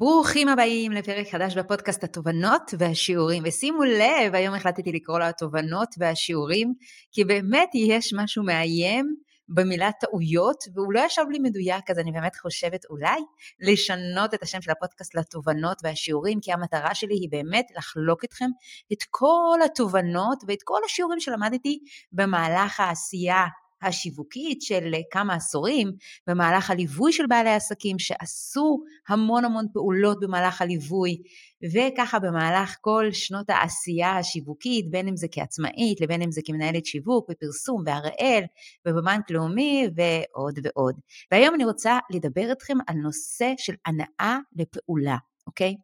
ברוכים הבאים לפרק חדש בפודקאסט התובנות והשיעורים. ושימו לב, היום החלטתי לקרוא לו התובנות והשיעורים, כי באמת יש משהו מאיים במילה טעויות, והוא לא ישב לי מדויק, אז אני באמת חושבת אולי לשנות את השם של הפודקאסט לתובנות והשיעורים, כי המטרה שלי היא באמת לחלוק אתכם את כל התובנות ואת כל השיעורים שלמדתי במהלך העשייה השיווקית של כמה עשורים במהלך הליווי של בעלי עסקים שעשו המון המון פעולות במהלך הליווי וככה במהלך כל שנות העשייה השיווקית בין אם זה כעצמאית לבין אם זה כמנהלת שיווק ופרסום בהראל ובבנק לאומי ועוד ועוד. והיום אני רוצה לדבר איתכם על נושא של הנאה לפעולה, אוקיי?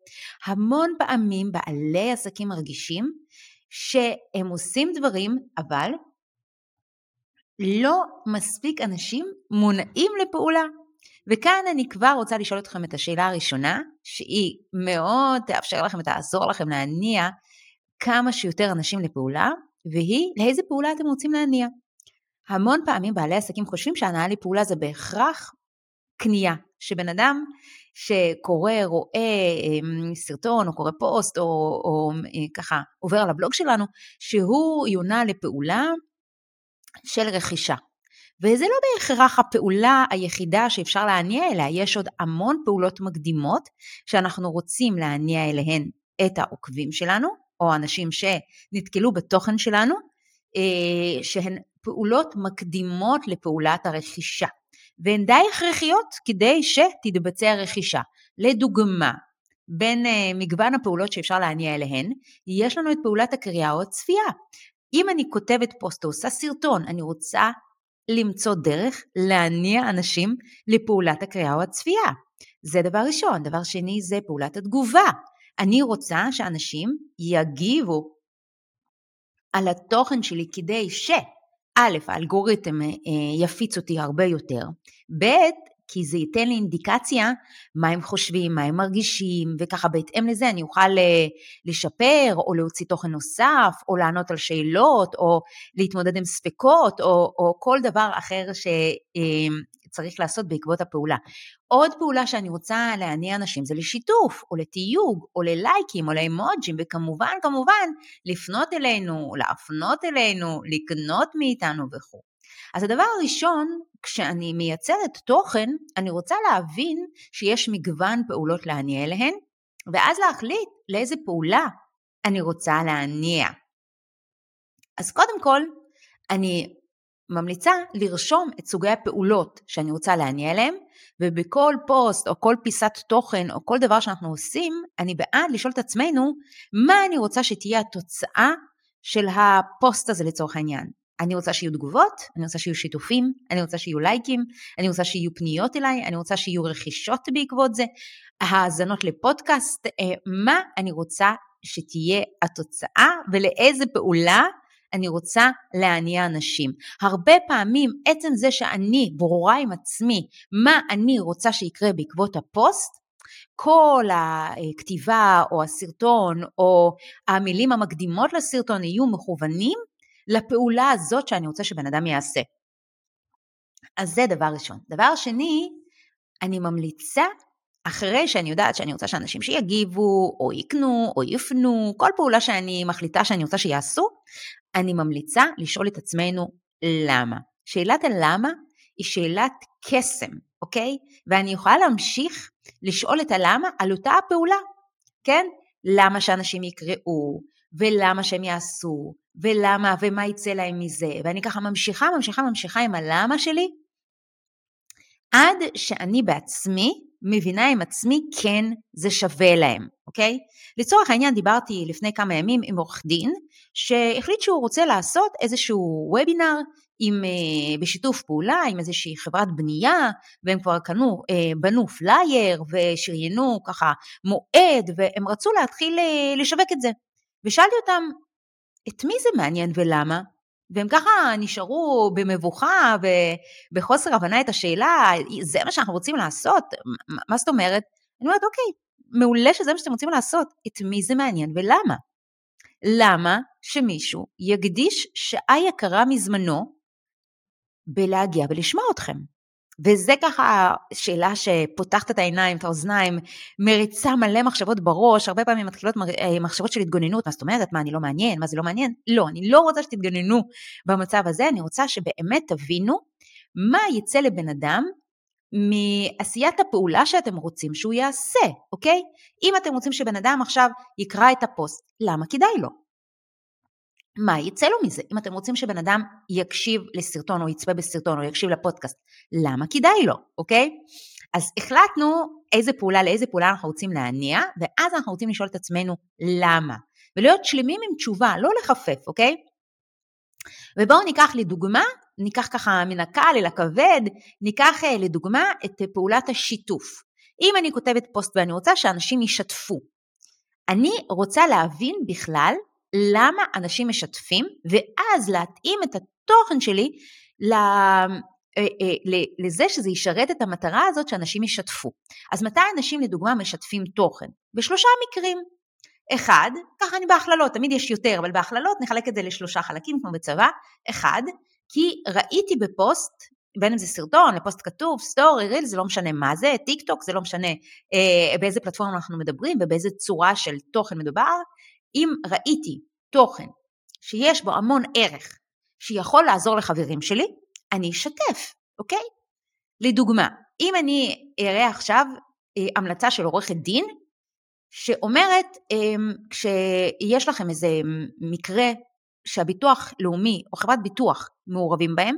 המון פעמים בעלי עסקים מרגישים שהם עושים דברים אבל לא מספיק אנשים מונעים לפעולה. וכאן אני כבר רוצה לשאול אתכם את השאלה הראשונה, שהיא מאוד תאפשר לכם ותעזור לכם להניע כמה שיותר אנשים לפעולה, והיא לאיזה פעולה אתם רוצים להניע. המון פעמים בעלי עסקים חושבים שהנאה לפעולה זה בהכרח קנייה, שבן אדם שקורא, רואה אמ, סרטון או קורא פוסט או, או אה, ככה עובר על הבלוג שלנו, שהוא יונה לפעולה של רכישה. וזה לא בהכרח הפעולה היחידה שאפשר להניע אליה, יש עוד המון פעולות מקדימות שאנחנו רוצים להניע אליהן את העוקבים שלנו, או אנשים שנתקלו בתוכן שלנו, אה, שהן פעולות מקדימות לפעולת הרכישה. והן די הכרחיות כדי שתתבצע רכישה. לדוגמה, בין אה, מגוון הפעולות שאפשר להניע אליהן, יש לנו את פעולת הקריאה או הצפייה. אם אני כותבת פוסט או עושה סרטון, אני רוצה למצוא דרך להניע אנשים לפעולת הקריאה או הצפייה. זה דבר ראשון. דבר שני זה פעולת התגובה. אני רוצה שאנשים יגיבו על התוכן שלי כדי שא', האלגוריתם אה, יפיץ אותי הרבה יותר, ב', כי זה ייתן לי אינדיקציה מה הם חושבים, מה הם מרגישים, וככה בהתאם לזה אני אוכל אה, לשפר, או להוציא תוכן נוסף, או לענות על שאלות, או להתמודד עם ספקות, או, או כל דבר אחר שצריך אה, לעשות בעקבות הפעולה. עוד פעולה שאני רוצה להניע אנשים זה לשיתוף, או לתיוג, או ללייקים, או לאמוג'ים, וכמובן, כמובן, לפנות אלינו, להפנות אלינו, לקנות מאיתנו וכו'. אז הדבר הראשון, כשאני מייצרת תוכן, אני רוצה להבין שיש מגוון פעולות להניע אליהן, ואז להחליט לאיזה פעולה אני רוצה להניע. אז קודם כל, אני ממליצה לרשום את סוגי הפעולות שאני רוצה להניע אליהם, ובכל פוסט או כל פיסת תוכן או כל דבר שאנחנו עושים, אני בעד לשאול את עצמנו מה אני רוצה שתהיה התוצאה של הפוסט הזה לצורך העניין. אני רוצה שיהיו תגובות, אני רוצה שיהיו שיתופים, אני רוצה שיהיו לייקים, אני רוצה שיהיו פניות אליי, אני רוצה שיהיו רכישות בעקבות זה, האזנות לפודקאסט, אה, מה אני רוצה שתהיה התוצאה ולאיזה פעולה אני רוצה להניע אנשים. הרבה פעמים עצם זה שאני ברורה עם עצמי מה אני רוצה שיקרה בעקבות הפוסט, כל הכתיבה או הסרטון או המילים המקדימות לסרטון יהיו מכוונים לפעולה הזאת שאני רוצה שבן אדם יעשה. אז זה דבר ראשון. דבר שני, אני ממליצה, אחרי שאני יודעת שאני רוצה שאנשים שיגיבו, או יקנו, או יפנו, כל פעולה שאני מחליטה שאני רוצה שיעשו, אני ממליצה לשאול את עצמנו למה. שאלת הלמה היא שאלת קסם, אוקיי? ואני יכולה להמשיך לשאול את הלמה על אותה הפעולה, כן? למה שאנשים יקראו, ולמה שהם יעשו, ולמה, ומה יצא להם מזה, ואני ככה ממשיכה, ממשיכה, ממשיכה עם הלמה שלי, עד שאני בעצמי מבינה עם עצמי כן זה שווה להם, אוקיי? לצורך העניין דיברתי לפני כמה ימים עם עורך דין שהחליט שהוא רוצה לעשות איזשהו וובינר עם, אה, בשיתוף פעולה עם איזושהי חברת בנייה והם כבר קנו, אה, בנו פלייר ושריינו ככה מועד והם רצו להתחיל אה, לשווק את זה. ושאלתי אותם, את מי זה מעניין ולמה? והם ככה נשארו במבוכה ובחוסר הבנה את השאלה, זה מה שאנחנו רוצים לעשות? מה זאת אומרת? אני אומרת, אוקיי, מעולה שזה מה שאתם רוצים לעשות, את מי זה מעניין ולמה? למה שמישהו יקדיש שעה יקרה מזמנו בלהגיע ולשמוע אתכם? וזה ככה שאלה שפותחת את העיניים, את האוזניים, מריצה מלא מחשבות בראש, הרבה פעמים מתחילות אה, מחשבות של התגוננות, מה זאת אומרת, מה אני לא מעניין, מה זה לא מעניין? לא, אני לא רוצה שתתגוננו במצב הזה, אני רוצה שבאמת תבינו מה יצא לבן אדם מעשיית הפעולה שאתם רוצים שהוא יעשה, אוקיי? אם אתם רוצים שבן אדם עכשיו יקרא את הפוסט, למה כדאי לו? מה יצא לו מזה? אם אתם רוצים שבן אדם יקשיב לסרטון או יצפה בסרטון או יקשיב לפודקאסט, למה כדאי לו, אוקיי? אז החלטנו איזה פעולה לאיזה פעולה אנחנו רוצים להניע, ואז אנחנו רוצים לשאול את עצמנו למה. ולהיות שלמים עם תשובה, לא לחפף, אוקיי? ובואו ניקח לדוגמה, ניקח ככה מן הקל אל הכבד, ניקח אה, לדוגמה את פעולת השיתוף. אם אני כותבת פוסט ואני רוצה שאנשים ישתפו, אני רוצה להבין בכלל למה אנשים משתפים, ואז להתאים את התוכן שלי אה, אה, לזה שזה ישרת את המטרה הזאת שאנשים ישתפו. אז מתי אנשים לדוגמה משתפים תוכן? בשלושה מקרים. אחד, ככה אני בהכללות, תמיד יש יותר, אבל בהכללות נחלק את זה לשלושה חלקים כמו בצבא. אחד, כי ראיתי בפוסט, בין אם זה סרטון, לפוסט כתוב, סטורי, ריל, זה לא משנה מה זה, טיק טוק, זה לא משנה אה, באיזה פלטפורמה אנחנו מדברים ובאיזה צורה של תוכן מדובר, אם ראיתי תוכן שיש בו המון ערך, שיכול לעזור לחברים שלי, אני אשתף, אוקיי? לדוגמה, אם אני אראה עכשיו אה, המלצה של עורכת דין, שאומרת אה, כשיש לכם איזה מקרה שהביטוח לאומי או חברת ביטוח מעורבים בהם,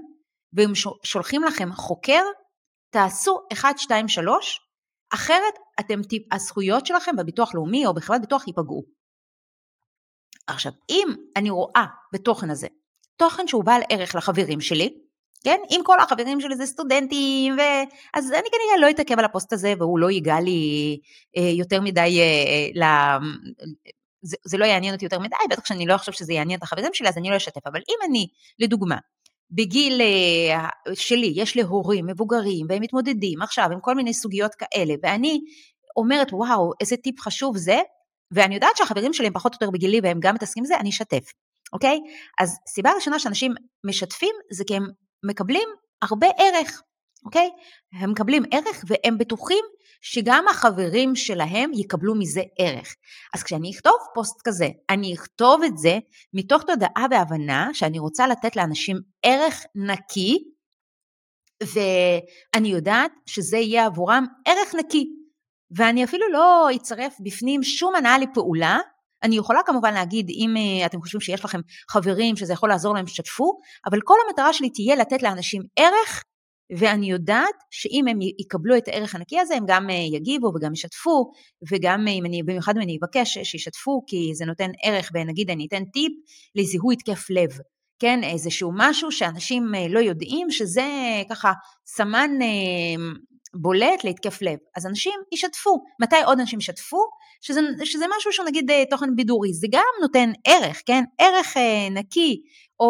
והם שולחים לכם חוקר, תעשו 1, 2, 3, אחרת אתם, הזכויות שלכם בביטוח לאומי או בחברת ביטוח ייפגעו. עכשיו, אם אני רואה בתוכן הזה, תוכן שהוא בעל ערך לחברים שלי, כן? אם כל החברים שלי זה סטודנטים, ו... אז אני כנראה לא אתעכב על הפוסט הזה והוא לא ייגע לי אה, יותר מדי, אה, ל... זה, זה לא יעניין אותי יותר מדי, בטח שאני לא אחשוב שזה יעניין את החברים שלי, אז אני לא אשתף. אבל אם אני, לדוגמה, בגיל אה, שלי, יש לי הורים מבוגרים והם מתמודדים עכשיו עם כל מיני סוגיות כאלה, ואני אומרת, וואו, איזה טיפ חשוב זה, ואני יודעת שהחברים שלי הם פחות או יותר בגילי והם גם מתעסקים בזה, אני אשתף, אוקיי? אז סיבה ראשונה שאנשים משתפים זה כי הם מקבלים הרבה ערך, אוקיי? הם מקבלים ערך והם בטוחים שגם החברים שלהם יקבלו מזה ערך. אז כשאני אכתוב פוסט כזה, אני אכתוב את זה מתוך תודעה והבנה שאני רוצה לתת לאנשים ערך נקי, ואני יודעת שזה יהיה עבורם ערך נקי. ואני אפילו לא אצרף בפנים שום הנאה לפעולה. אני יכולה כמובן להגיד, אם uh, אתם חושבים שיש לכם חברים שזה יכול לעזור להם, שתפו, אבל כל המטרה שלי תהיה לתת לאנשים ערך, ואני יודעת שאם הם יקבלו את הערך הנקי הזה, הם גם uh, יגיבו וגם ישתפו, וגם uh, אם אני, במיוחד אם אני אבקש שישתפו, כי זה נותן ערך, ונגיד אני אתן טיפ לזיהוי התקף לב. כן, איזשהו משהו שאנשים לא יודעים, שזה ככה סמן בולט להתקף לב. אז אנשים ישתפו. מתי עוד אנשים ישתפו? שזה, שזה משהו שהוא נגיד אה, תוכן בידורי, זה גם נותן ערך, כן? ערך אה, נקי, או,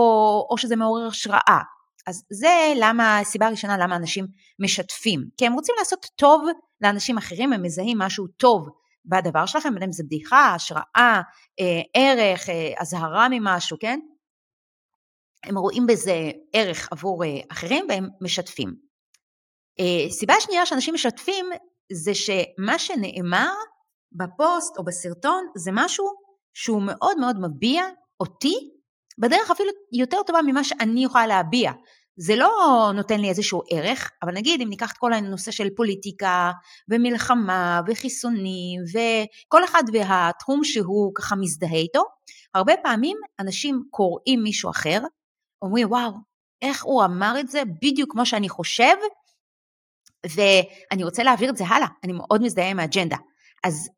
או שזה מעורר השראה. אז זה למה, הסיבה הראשונה למה אנשים משתפים. כי הם רוצים לעשות טוב לאנשים אחרים, הם מזהים משהו טוב בדבר שלכם, בין אם זה בדיחה, השראה, אה, ערך, אה, אזהרה ממשהו, כן? הם רואים בזה ערך עבור אה, אחרים והם משתפים. אה, סיבה שנייה שאנשים משתפים זה שמה שנאמר בפוסט או בסרטון זה משהו שהוא מאוד מאוד מביע אותי בדרך אפילו יותר טובה ממה שאני יכולה להביע. זה לא נותן לי איזשהו ערך, אבל נגיד אם ניקח את כל הנושא של פוליטיקה ומלחמה וחיסונים וכל אחד והתחום שהוא ככה מזדהה איתו, הרבה פעמים אנשים קוראים מישהו אחר, אומרים וואו, איך הוא אמר את זה בדיוק כמו שאני חושב, ואני רוצה להעביר את זה הלאה, אני מאוד מזדהה עם האג'נדה. אז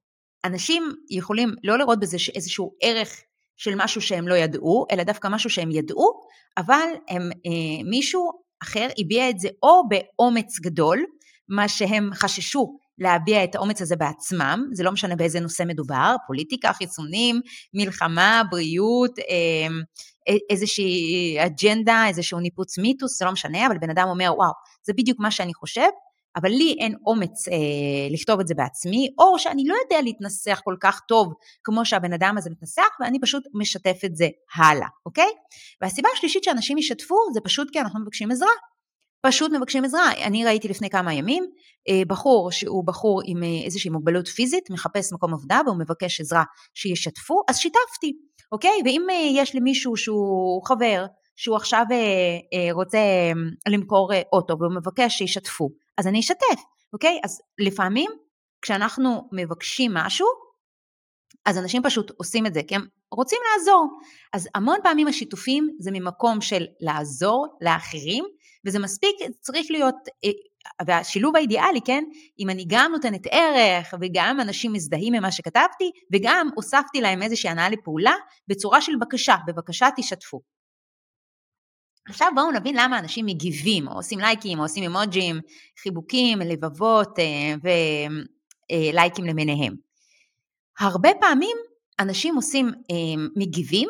אנשים יכולים לא לראות בזה איזשהו ערך של משהו שהם לא ידעו, אלא דווקא משהו שהם ידעו, אבל הם, אה, מישהו אחר הביע את זה או באומץ גדול, מה שהם חששו להביע את האומץ הזה בעצמם, זה לא משנה באיזה נושא מדובר, פוליטיקה, חיסונים, מלחמה, בריאות, אה, איזושהי אג'נדה, איזשהו ניפוץ מיתוס, זה לא משנה, אבל בן אדם אומר, וואו, זה בדיוק מה שאני חושב, אבל לי אין אומץ אה, לכתוב את זה בעצמי, או שאני לא יודע להתנסח כל כך טוב כמו שהבן אדם הזה מתנסח, ואני פשוט משתף את זה הלאה, אוקיי? והסיבה השלישית שאנשים ישתפו זה פשוט כי אנחנו מבקשים עזרה. פשוט מבקשים עזרה. אני ראיתי לפני כמה ימים אה, בחור שהוא בחור עם אה, איזושהי מוגבלות פיזית, מחפש מקום עבודה והוא מבקש עזרה שישתפו, אז שיתפתי, אוקיי? ואם אה, יש לי מישהו שהוא חבר, שהוא עכשיו רוצה למכור אוטו והוא מבקש שישתפו, אז אני אשתף, אוקיי? אז לפעמים כשאנחנו מבקשים משהו, אז אנשים פשוט עושים את זה, כי הם רוצים לעזור. אז המון פעמים השיתופים זה ממקום של לעזור לאחרים, וזה מספיק, צריך להיות, אה, והשילוב האידיאלי, כן, אם אני גם נותנת ערך, וגם אנשים מזדהים ממה שכתבתי, וגם הוספתי להם איזושהי הנאה לפעולה, בצורה של בקשה, בבקשה תשתפו. עכשיו בואו נבין למה אנשים מגיבים, או עושים לייקים, או עושים אמוג'ים, חיבוקים, לבבות אה, ולייקים אה, למיניהם. הרבה פעמים אנשים עושים, מגיבים,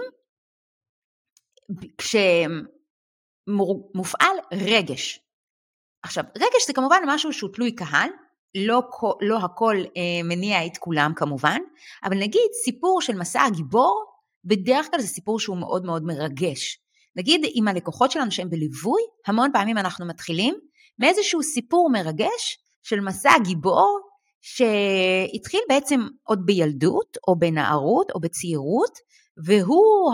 כשמופעל רגש. עכשיו, רגש זה כמובן משהו שהוא תלוי קהל, לא, לא הכל אה, מניע את כולם כמובן, אבל נגיד סיפור של מסע הגיבור, בדרך כלל זה סיפור שהוא מאוד מאוד מרגש. נגיד עם הלקוחות שלנו שהם בליווי, המון פעמים אנחנו מתחילים מאיזשהו סיפור מרגש של מסע גיבור שהתחיל בעצם עוד בילדות או בנערות או בצעירות, והוא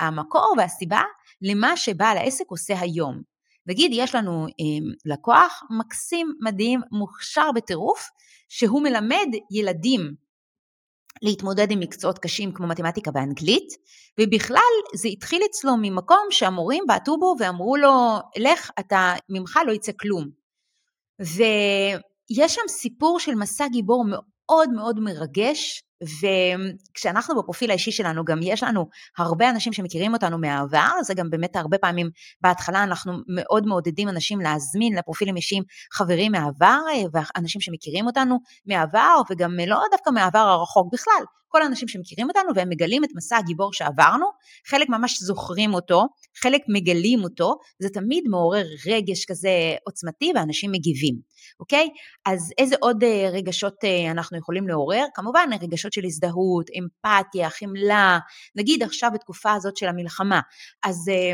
המקור והסיבה למה שבעל העסק עושה היום. נגיד יש לנו אמ, לקוח מקסים, מדהים, מוכשר בטירוף, שהוא מלמד ילדים להתמודד עם מקצועות קשים כמו מתמטיקה ואנגלית, ובכלל זה התחיל אצלו ממקום שהמורים בעטו בו ואמרו לו, לך, אתה, ממך לא יצא כלום. ויש שם סיפור של מסע גיבור מאוד מאוד מרגש, וכשאנחנו בפרופיל האישי שלנו, גם יש לנו הרבה אנשים שמכירים אותנו מהעבר, זה גם באמת הרבה פעמים בהתחלה אנחנו מאוד מעודדים אנשים להזמין לפרופילים אישיים חברים מהעבר, ואנשים שמכירים אותנו מהעבר, וגם לא דווקא מהעבר הרחוק בכלל, כל האנשים שמכירים אותנו והם מגלים את מסע הגיבור שעברנו, חלק ממש זוכרים אותו, חלק מגלים אותו, זה תמיד מעורר רגש כזה עוצמתי ואנשים מגיבים, אוקיי? אז איזה עוד אה, רגשות אה, אנחנו יכולים לעורר? כמובן רגשות של הזדהות, אמפתיה, חמלה, נגיד עכשיו בתקופה הזאת של המלחמה, אז אה,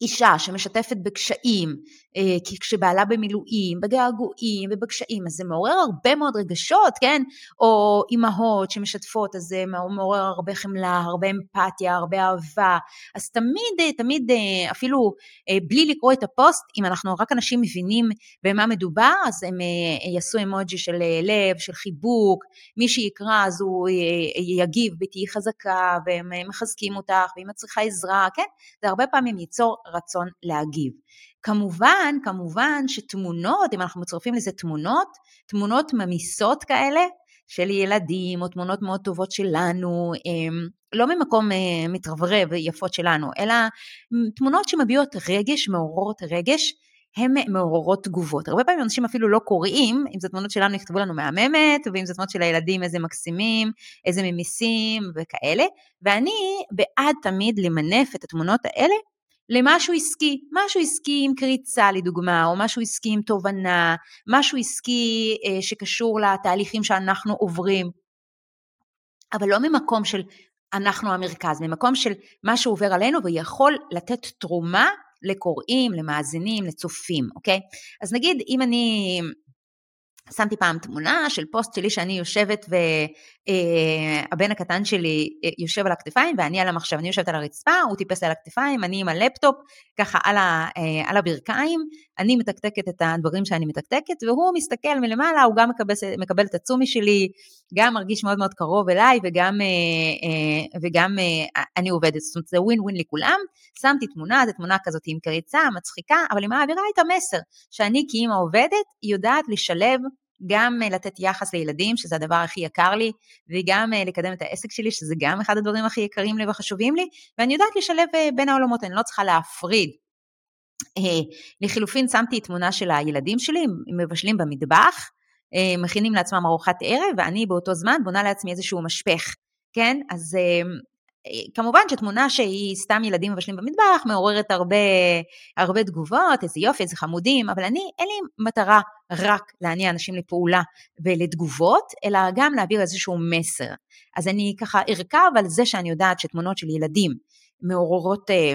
אישה שמשתפת בקשיים, אה, כשבעלה במילואים, בגעגועים ובקשיים, אז זה מעורר הרבה מאוד רגשות, כן? או אימהות שמשתפות, אז זה מעורר הרבה חמלה, הרבה אמפתיה, הרבה אהבה. אז תמיד, אה, תמיד, אה, אפילו בלי לקרוא את הפוסט, אם אנחנו רק אנשים מבינים במה מדובר, אז הם יעשו אמוג'י של לב, של חיבוק, מי שיקרא אז הוא יגיב ותהיי חזקה, והם מחזקים אותך, ואם את צריכה עזרה, כן? זה הרבה פעמים ייצור רצון להגיב. כמובן, כמובן שתמונות, אם אנחנו מצרפים לזה תמונות, תמונות ממיסות כאלה, של ילדים, או תמונות מאוד טובות שלנו, לא ממקום אה, מתרברב ויפות שלנו, אלא תמונות שמביעות רגש, מעוררות רגש, הן מעוררות תגובות. הרבה פעמים אנשים אפילו לא קוראים, אם זה תמונות שלנו יכתבו לנו מהממת, ואם זה תמונות של הילדים איזה מקסימים, איזה ממיסים וכאלה, ואני בעד תמיד למנף את התמונות האלה למשהו עסקי, משהו עסקי עם קריצה לדוגמה, או משהו עסקי עם תובנה, משהו עסקי אה, שקשור לתהליכים שאנחנו עוברים, אבל לא ממקום של אנחנו המרכז, ממקום של מה שעובר עלינו ויכול לתת תרומה לקוראים, למאזינים, לצופים, אוקיי? אז נגיד אם אני שמתי פעם תמונה של פוסט שלי שאני יושבת והבן אה, הקטן שלי אה, יושב על הכתפיים ואני על המחשב, אני יושבת על הרצפה, הוא טיפס על הכתפיים, אני עם הלפטופ ככה על, ה, אה, על הברכיים, אני מתקתקת את הדברים שאני מתקתקת והוא מסתכל מלמעלה, הוא גם מקבל, מקבל את הצומי שלי, גם מרגיש מאוד מאוד קרוב אליי וגם, וגם אני עובדת, זאת אומרת זה ווין ווין לכולם, שמתי תמונה, זו תמונה כזאת עם קריצה, מצחיקה, אבל היא מעבירה את המסר שאני כאימא עובדת יודעת לשלב גם אה, לתת יחס לילדים, שזה הדבר הכי יקר לי, וגם אה, לקדם את העסק שלי, שזה גם אחד הדברים הכי יקרים לי וחשובים לי, ואני יודעת לשלב אה, בין העולמות, אני לא צריכה להפריד. לחילופין שמתי תמונה של הילדים שלי, הם מבשלים במטבח, מכינים לעצמם ארוחת ערב, ואני באותו זמן בונה לעצמי איזשהו משפך, כן? אז כמובן שתמונה שהיא סתם ילדים מבשלים במטבח מעוררת הרבה, הרבה תגובות, איזה יופי, איזה חמודים, אבל אני, אין לי מטרה רק להניע אנשים לפעולה ולתגובות, אלא גם להעביר איזשהו מסר. אז אני ככה ארכב על זה שאני יודעת שתמונות של ילדים מעוררות, אה,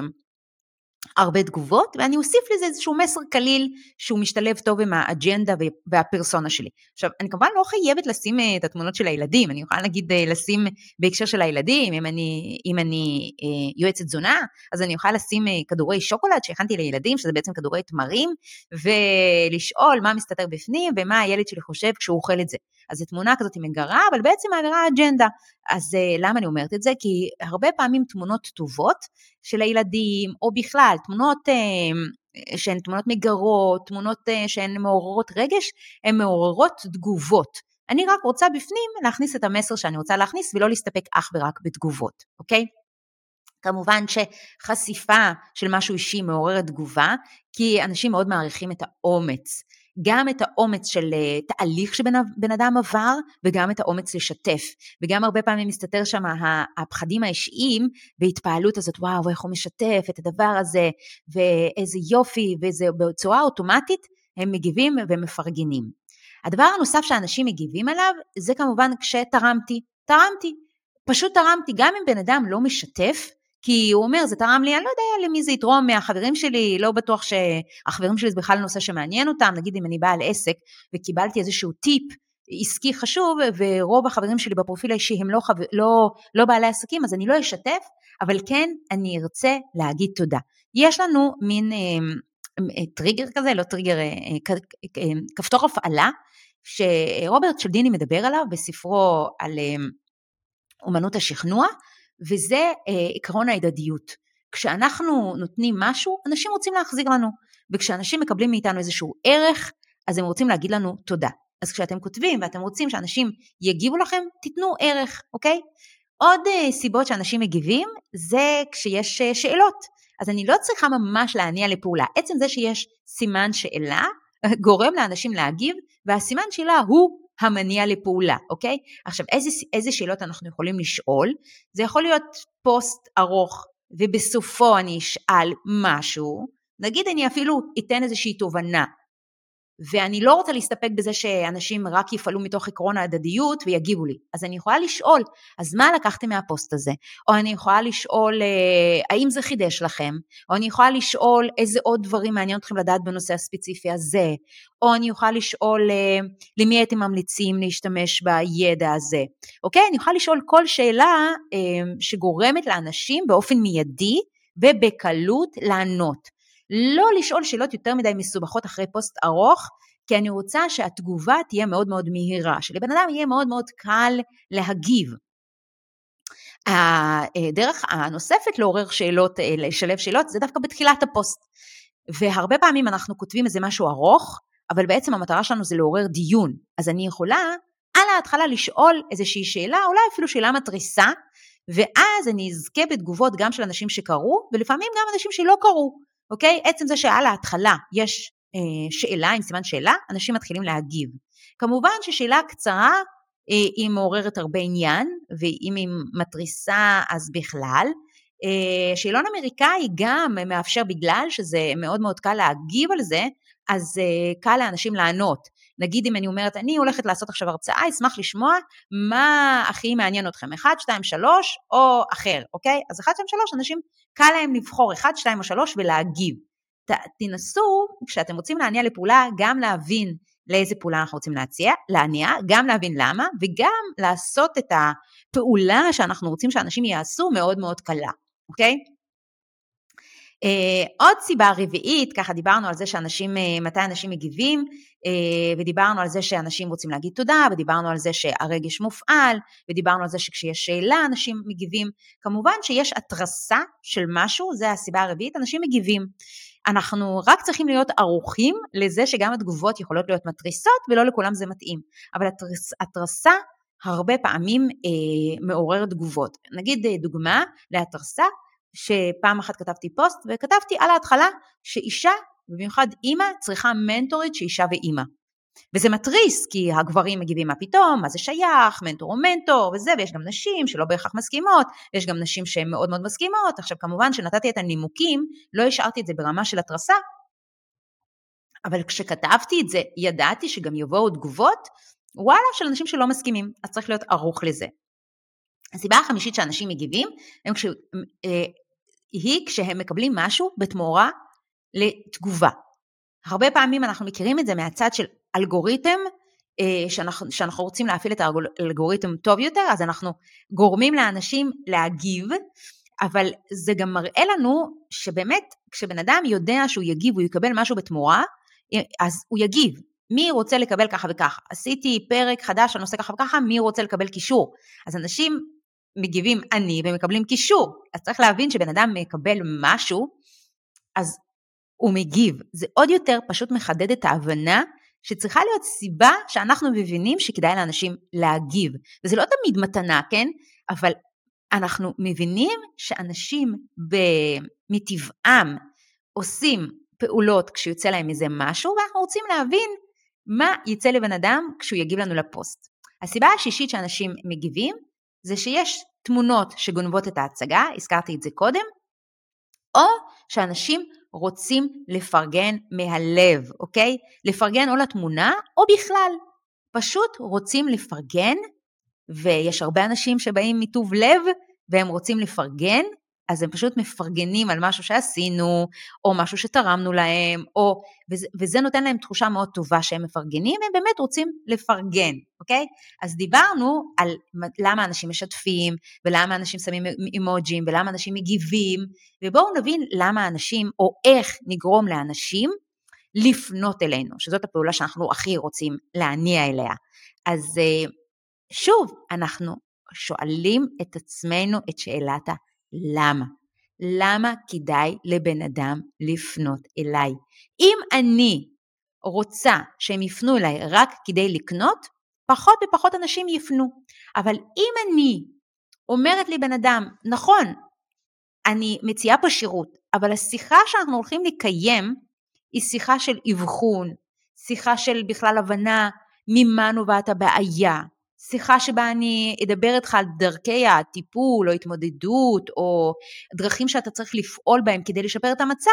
הרבה תגובות, ואני אוסיף לזה איזשהו מסר קליל שהוא משתלב טוב עם האג'נדה והפרסונה שלי. עכשיו, אני כמובן לא חייבת לשים אה, את התמונות של הילדים, אני יכולה נגיד אה, לשים בהקשר של הילדים, אם אני, אם אני אה, יועצת תזונה, אז אני יכולה לשים כדורי שוקולד שהכנתי לילדים, שזה בעצם כדורי תמרים, ולשאול מה מסתתר בפנים ומה הילד שלי חושב כשהוא אוכל את זה. אז זו תמונה כזאת מגרה, אבל בעצם מעבירה אג'נדה. אז למה אני אומרת את זה? כי הרבה פעמים תמונות טובות של הילדים, או בכלל, תמונות אה, שהן תמונות מגרות, תמונות אה, שהן מעוררות רגש, הן מעוררות תגובות. אני רק רוצה בפנים להכניס את המסר שאני רוצה להכניס ולא להסתפק אך ורק בתגובות, אוקיי? כמובן שחשיפה של משהו אישי מעוררת תגובה, כי אנשים מאוד מעריכים את האומץ. גם את האומץ של אה, תהליך שבן אדם עבר וגם את האומץ לשתף. וגם הרבה פעמים מסתתר שם הפחדים האישיים והתפעלות הזאת, וואו, איך הוא משתף את הדבר הזה, ואיזה יופי, וזה בצורה אוטומטית, הם מגיבים ומפרגנים. הדבר הנוסף שאנשים מגיבים עליו, זה כמובן כשתרמתי. תרמתי. פשוט תרמתי, גם אם בן אדם לא משתף, כי הוא אומר, זה תרם לי, אני לא יודע למי זה יתרום מהחברים שלי, לא בטוח שהחברים שלי זה בכלל נושא שמעניין אותם, נגיד אם אני בעל עסק וקיבלתי איזשהו טיפ עסקי חשוב, ורוב החברים שלי בפרופיל האישי הם לא, חבר, לא, לא בעלי עסקים, אז אני לא אשתף, אבל כן, אני ארצה להגיד תודה. יש לנו מין אה, אה, טריגר כזה, לא טריגר, אה, אה, אה, כפתור הפעלה, שרוברט שלדיני מדבר עליו בספרו על אה, אומנות השכנוע, וזה אה, עקרון ההדדיות. כשאנחנו נותנים משהו, אנשים רוצים להחזיר לנו, וכשאנשים מקבלים מאיתנו איזשהו ערך, אז הם רוצים להגיד לנו תודה. אז כשאתם כותבים ואתם רוצים שאנשים יגיבו לכם, תיתנו ערך, אוקיי? עוד אה, סיבות שאנשים מגיבים זה כשיש אה, שאלות. אז אני לא צריכה ממש להניע לפעולה. עצם זה שיש סימן שאלה גורם לאנשים להגיב, והסימן שאלה הוא המניע לפעולה, אוקיי? עכשיו, איזה, איזה שאלות אנחנו יכולים לשאול? זה יכול להיות פוסט ארוך, ובסופו אני אשאל משהו, נגיד אני אפילו אתן איזושהי תובנה, ואני לא רוצה להסתפק בזה שאנשים רק יפעלו מתוך עקרון ההדדיות ויגיבו לי. אז אני יכולה לשאול, אז מה לקחתם מהפוסט הזה? או אני יכולה לשאול, אה, האם זה חידש לכם? או אני יכולה לשאול איזה עוד דברים מעניין אתכם לדעת בנושא הספציפי הזה? או אני יכולה לשאול אה, למי הייתם ממליצים להשתמש בידע הזה? אוקיי? אני יכולה לשאול כל שאלה אה, שגורמת לאנשים באופן מיידי ובקלות לענות. לא לשאול שאלות יותר מדי מסובכות אחרי פוסט ארוך, כי אני רוצה שהתגובה תהיה מאוד מאוד מהירה, שלבן אדם יהיה מאוד מאוד קל להגיב. הדרך הנוספת לעורר שאלות, אה, לשלב שאלות, זה דווקא בתחילת הפוסט. והרבה פעמים אנחנו כותבים איזה משהו ארוך, אבל בעצם המטרה שלנו זה לעורר דיון. אז אני יכולה על ההתחלה לשאול איזושהי שאלה, אולי אפילו שאלה מתריסה, ואז אני אזכה בתגובות גם של אנשים שקראו, ולפעמים גם אנשים שלא קראו. אוקיי? עצם זה שעל ההתחלה יש אה, שאלה עם סימן שאלה, אנשים מתחילים להגיב. כמובן ששאלה קצרה אה, היא מעוררת הרבה עניין, ואם היא מתריסה אז בכלל. אה, שאלון אמריקאי גם מאפשר בגלל שזה מאוד מאוד קל להגיב על זה, אז אה, קל לאנשים לענות. נגיד אם אני אומרת, אני הולכת לעשות עכשיו הרצאה, אשמח לשמוע מה הכי מעניין אתכם, 1, 2, 3 או אחר, אוקיי? אז 1, 2, 3, אנשים קל להם לבחור 1, 2 או 3 ולהגיב. ת, תנסו, כשאתם רוצים להניע לפעולה, גם להבין לאיזה פעולה אנחנו רוצים להציע, להניע, גם להבין למה, וגם לעשות את הפעולה שאנחנו רוצים שאנשים יעשו מאוד מאוד קלה, אוקיי? Uh, עוד סיבה רביעית, ככה דיברנו על זה שאנשים, uh, מתי אנשים מגיבים, ודיברנו על זה שאנשים רוצים להגיד תודה, ודיברנו על זה שהרגש מופעל, ודיברנו על זה שכשיש שאלה אנשים מגיבים. כמובן שיש התרסה של משהו, זה הסיבה הרביעית, אנשים מגיבים. אנחנו רק צריכים להיות ערוכים לזה שגם התגובות יכולות להיות מתריסות, ולא לכולם זה מתאים. אבל התרס, התרסה הרבה פעמים אה, מעורר תגובות. נגיד דוגמה להתרסה, שפעם אחת כתבתי פוסט וכתבתי על ההתחלה שאישה, במיוחד אימא, צריכה מנטורית שאישה ואימא. וזה מתריס, כי הגברים מגיבים מה פתאום, מה זה שייך, מנטור או מנטור וזה, ויש גם נשים שלא בהכרח מסכימות, יש גם נשים שהן מאוד מאוד מסכימות. עכשיו כמובן שנתתי את הנימוקים, לא השארתי את זה ברמה של התרסה, אבל כשכתבתי את זה, ידעתי שגם יבואו תגובות, וואלה, של אנשים שלא מסכימים, אז צריך להיות ערוך לזה. הסיבה החמישית שאנשים מגיבים, הם כש... אה, היא כשהם מקבלים משהו בתמורה לתגובה. הרבה פעמים אנחנו מכירים את זה מהצד של אלגוריתם, אה, שאנחנו, שאנחנו רוצים להפעיל את האלגוריתם טוב יותר, אז אנחנו גורמים לאנשים להגיב, אבל זה גם מראה לנו שבאמת כשבן אדם יודע שהוא יגיב, הוא יקבל משהו בתמורה, אז הוא יגיב. מי רוצה לקבל ככה וככה? עשיתי פרק חדש על נושא ככה וככה, מי רוצה לקבל קישור? אז אנשים מגיבים אני ומקבלים קישור. אז צריך להבין שבן אדם מקבל משהו, אז הוא מגיב. זה עוד יותר פשוט מחדד את ההבנה שצריכה להיות סיבה שאנחנו מבינים שכדאי לאנשים להגיב. וזה לא תמיד מתנה, כן? אבל אנחנו מבינים שאנשים מטבעם עושים פעולות כשיוצא להם מזה משהו, ואנחנו רוצים להבין מה יצא לבן אדם כשהוא יגיב לנו לפוסט. הסיבה השישית שאנשים מגיבים זה שיש תמונות שגונבות את ההצגה, הזכרתי את זה קודם, או שאנשים רוצים לפרגן מהלב, אוקיי? לפרגן או לתמונה או בכלל. פשוט רוצים לפרגן, ויש הרבה אנשים שבאים מטוב לב והם רוצים לפרגן, אז הם פשוט מפרגנים על משהו שעשינו, או משהו שתרמנו להם, או, וזה, וזה נותן להם תחושה מאוד טובה שהם מפרגנים, הם באמת רוצים לפרגן, אוקיי? אז דיברנו על למה אנשים משתפים, ולמה אנשים שמים אימוג'ים, ולמה אנשים מגיבים, ובואו נבין למה אנשים, או איך נגרום לאנשים לפנות אלינו, שזאת הפעולה שאנחנו הכי רוצים להניע אליה. אז אה, שוב, אנחנו שואלים את עצמנו את שאלת למה? למה כדאי לבן אדם לפנות אליי? אם אני רוצה שהם יפנו אליי רק כדי לקנות, פחות ופחות אנשים יפנו. אבל אם אני אומרת לי בן אדם, נכון, אני מציעה פה שירות, אבל השיחה שאנחנו הולכים לקיים היא שיחה של אבחון, שיחה של בכלל הבנה ממה נובעת הבעיה, שיחה שבה אני אדבר איתך על דרכי הטיפול או התמודדות או דרכים שאתה צריך לפעול בהם כדי לשפר את המצב,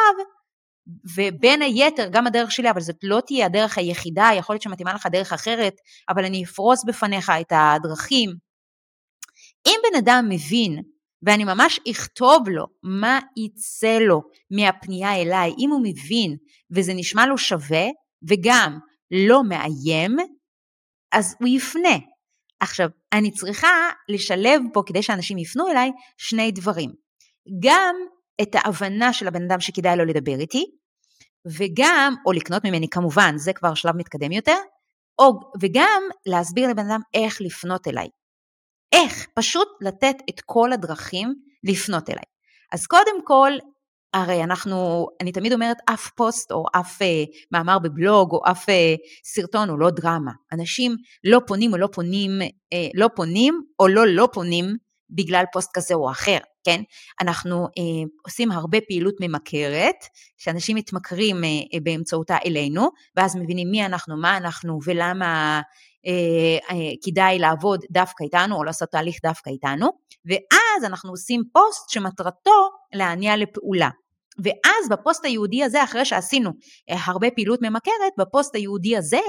ובין היתר גם הדרך שלי, אבל זאת לא תהיה הדרך היחידה, יכול להיות שמתאימה לך דרך אחרת, אבל אני אפרוס בפניך את הדרכים. אם בן אדם מבין, ואני ממש אכתוב לו מה יצא לו מהפנייה אליי, אם הוא מבין וזה נשמע לו שווה וגם לא מאיים, אז הוא יפנה. עכשיו, אני צריכה לשלב פה, כדי שאנשים יפנו אליי, שני דברים. גם את ההבנה של הבן אדם שכדאי לו לדבר איתי, וגם, או לקנות ממני כמובן, זה כבר שלב מתקדם יותר, או, וגם להסביר לבן אדם איך לפנות אליי. איך? פשוט לתת את כל הדרכים לפנות אליי. אז קודם כל, הרי אנחנו, אני תמיד אומרת, אף פוסט או אף אה, מאמר בבלוג או אף אה, סרטון הוא לא דרמה. אנשים לא פונים או לא פונים, אה, לא פונים או לא לא פונים בגלל פוסט כזה או אחר, כן? אנחנו אה, עושים הרבה פעילות ממכרת, שאנשים מתמכרים אה, באמצעותה אלינו, ואז מבינים מי אנחנו, מה אנחנו ולמה אה, אה, כדאי לעבוד דווקא איתנו או לעשות תהליך דווקא איתנו, ואז אנחנו עושים פוסט שמטרתו להניע לפעולה. ואז בפוסט הייעודי הזה, אחרי שעשינו אה, הרבה פעילות ממכרת, בפוסט הייעודי הזה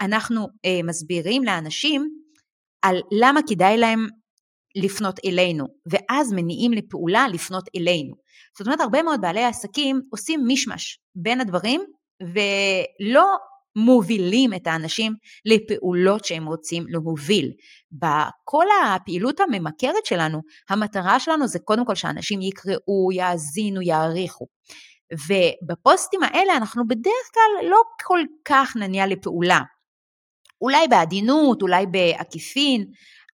אנחנו אה, מסבירים לאנשים על למה כדאי להם לפנות אלינו, ואז מניעים לפעולה לפנות אלינו. זאת אומרת, הרבה מאוד בעלי עסקים עושים מישמש בין הדברים, ולא מובילים את האנשים לפעולות שהם רוצים להוביל. בכל הפעילות הממכרת שלנו, המטרה שלנו זה קודם כל שאנשים יקראו, יאזינו, יעריכו. ובפוסטים האלה אנחנו בדרך כלל לא כל כך נניע לפעולה. אולי בעדינות, אולי בעקיפין,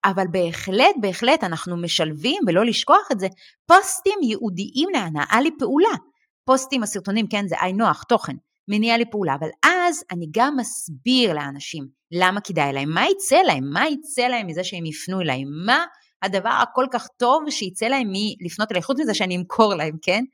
אבל בהחלט, בהחלט אנחנו משלבים, ולא לשכוח את זה, פוסטים ייעודיים להנאה לפעולה. פוסטים, הסרטונים, כן, זה היינו הך, תוכן. מניע לפעולה, אבל אז אני גם מסביר לאנשים למה כדאי להם, מה יצא להם, מה יצא להם מזה שהם יפנו אליי, מה הדבר הכל כך טוב שיצא להם מלפנות אליי, חוץ מזה שאני אמכור להם, כן?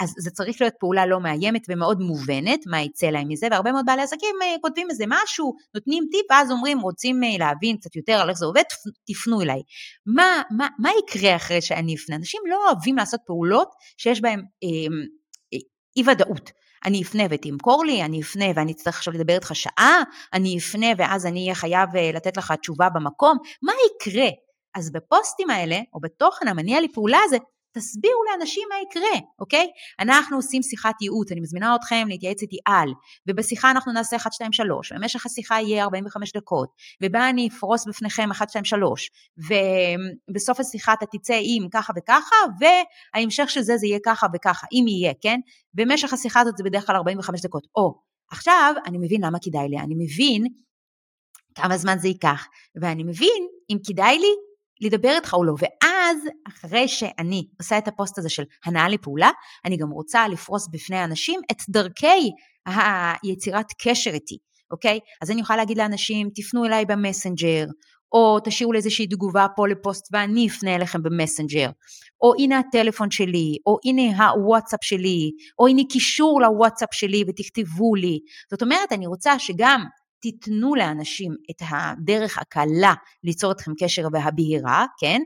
אז זה צריך להיות פעולה לא מאיימת ומאוד מובנת, מה יצא להם מזה, והרבה מאוד בעלי עסקים אה, כותבים איזה משהו, נותנים טיפ, ואז אומרים, רוצים אה, להבין קצת יותר על איך זה עובד, תפנו אליי. מה, מה, מה יקרה אחרי שאני אפנה? אנשים לא אוהבים לעשות פעולות שיש בהן אה, אה, אי ודאות. אני אפנה ותמכור לי, אני אפנה ואני אצטרך עכשיו לדבר איתך שעה, אני אפנה ואז אני אהיה חייב אה, לתת לך תשובה במקום, מה יקרה? אז בפוסטים האלה, או בתוכן המניע לפעולה הזה, תסבירו לאנשים מה יקרה, אוקיי? אנחנו עושים שיחת ייעוץ, אני מזמינה אתכם להתייעץ איתי על, ובשיחה אנחנו נעשה 1, 2, 3, ובמשך השיחה יהיה 45 דקות, ובה אני אפרוס בפניכם 1, 2, 3, ובסוף השיחה אתה תצא עם ככה וככה, וההמשך של זה זה יהיה ככה וככה, אם יהיה, כן? במשך השיחה הזאת זה בדרך כלל 45 דקות. או, עכשיו אני מבין למה כדאי לי, אני מבין כמה זמן זה ייקח, ואני מבין אם כדאי לי לדבר איתך או לא. ואז, אחרי שאני עושה את הפוסט הזה של הנעה לפעולה, אני גם רוצה לפרוס בפני האנשים את דרכי היצירת קשר איתי, אוקיי? אז אני יכולה להגיד לאנשים, תפנו אליי במסנג'ר, או תשאירו לי איזושהי תגובה פה לפוסט ואני אפנה אליכם במסנג'ר, או הנה הטלפון שלי, או הנה הוואטסאפ שלי, או הנה קישור לוואטסאפ שלי ותכתבו לי. זאת אומרת, אני רוצה שגם תיתנו לאנשים את הדרך הקלה ליצור אתכם קשר והבהירה, כן?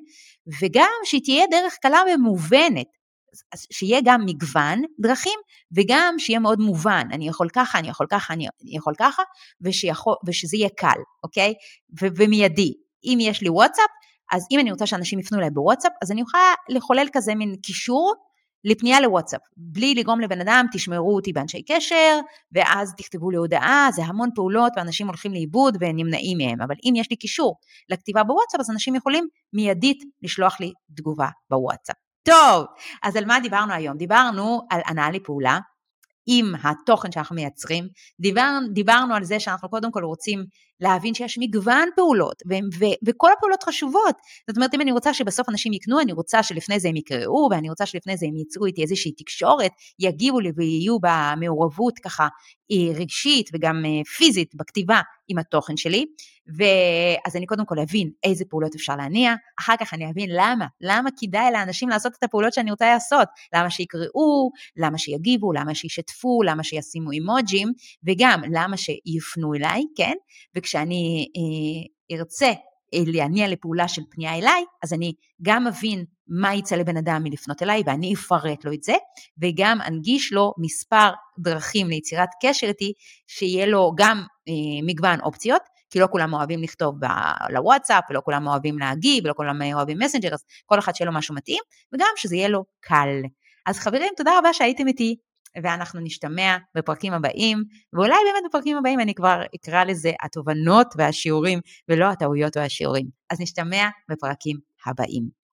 וגם שהיא תהיה דרך קלה ומובנת, שיהיה גם מגוון דרכים וגם שיהיה מאוד מובן, אני יכול ככה, אני יכול ככה, אני יכול ככה, ושיכול, ושזה יהיה קל, אוקיי? ו- ומיידי. אם יש לי וואטסאפ, אז אם אני רוצה שאנשים יפנו אליי בוואטסאפ, אז אני יכולה לחולל כזה מין קישור לפנייה לוואטסאפ, בלי לגרום לבן אדם, תשמרו אותי באנשי קשר, ואז תכתבו לי הודעה, זה המון פעולות ואנשים הולכים לאיבוד ונמנעים מהם, אבל אם יש לי קישור לכתיבה בוואטסאפ, אז אנשים יכולים מיידית לשלוח לי תגובה בוואטסאפ. טוב, אז על מה דיברנו היום? דיברנו על הנאה לפעולה, עם התוכן שאנחנו מייצרים. דיבר, דיברנו על זה שאנחנו קודם כל רוצים להבין שיש מגוון פעולות, ו- ו- וכל הפעולות חשובות. זאת אומרת, אם אני רוצה שבסוף אנשים יקנו, אני רוצה שלפני זה הם יקראו, ואני רוצה שלפני זה הם ייצרו איתי איזושהי תקשורת, יגיבו לי ויהיו במעורבות ככה רגשית וגם אה, פיזית בכתיבה עם התוכן שלי. ואז אני קודם כל אבין איזה פעולות אפשר להניע, אחר כך אני אבין למה, למה כדאי לאנשים לעשות את הפעולות שאני רוצה לעשות, למה שיקראו, למה שיגיבו, למה שישתפו, למה שישימו אימוג'ים, וגם למה שיפנו אליי, כן? וכשאני אה, ארצה אה, להניע לפעולה של פנייה אליי, אז אני גם אבין מה יצא לבן אדם מלפנות אליי ואני אפרט לו את זה, וגם אנגיש לו מספר דרכים ליצירת קשר איתי, שיהיה לו גם אה, מגוון אופציות, כי לא כולם אוהבים לכתוב לוואטסאפ, ולא כולם אוהבים להגיב, ולא כולם אוהבים מסנג'ר, אז כל אחד שיהיה לו משהו מתאים, וגם שזה יהיה לו קל. אז חברים, תודה רבה שהייתם איתי. ואנחנו נשתמע בפרקים הבאים, ואולי באמת בפרקים הבאים אני כבר אקרא לזה התובנות והשיעורים, ולא הטעויות והשיעורים. אז נשתמע בפרקים הבאים.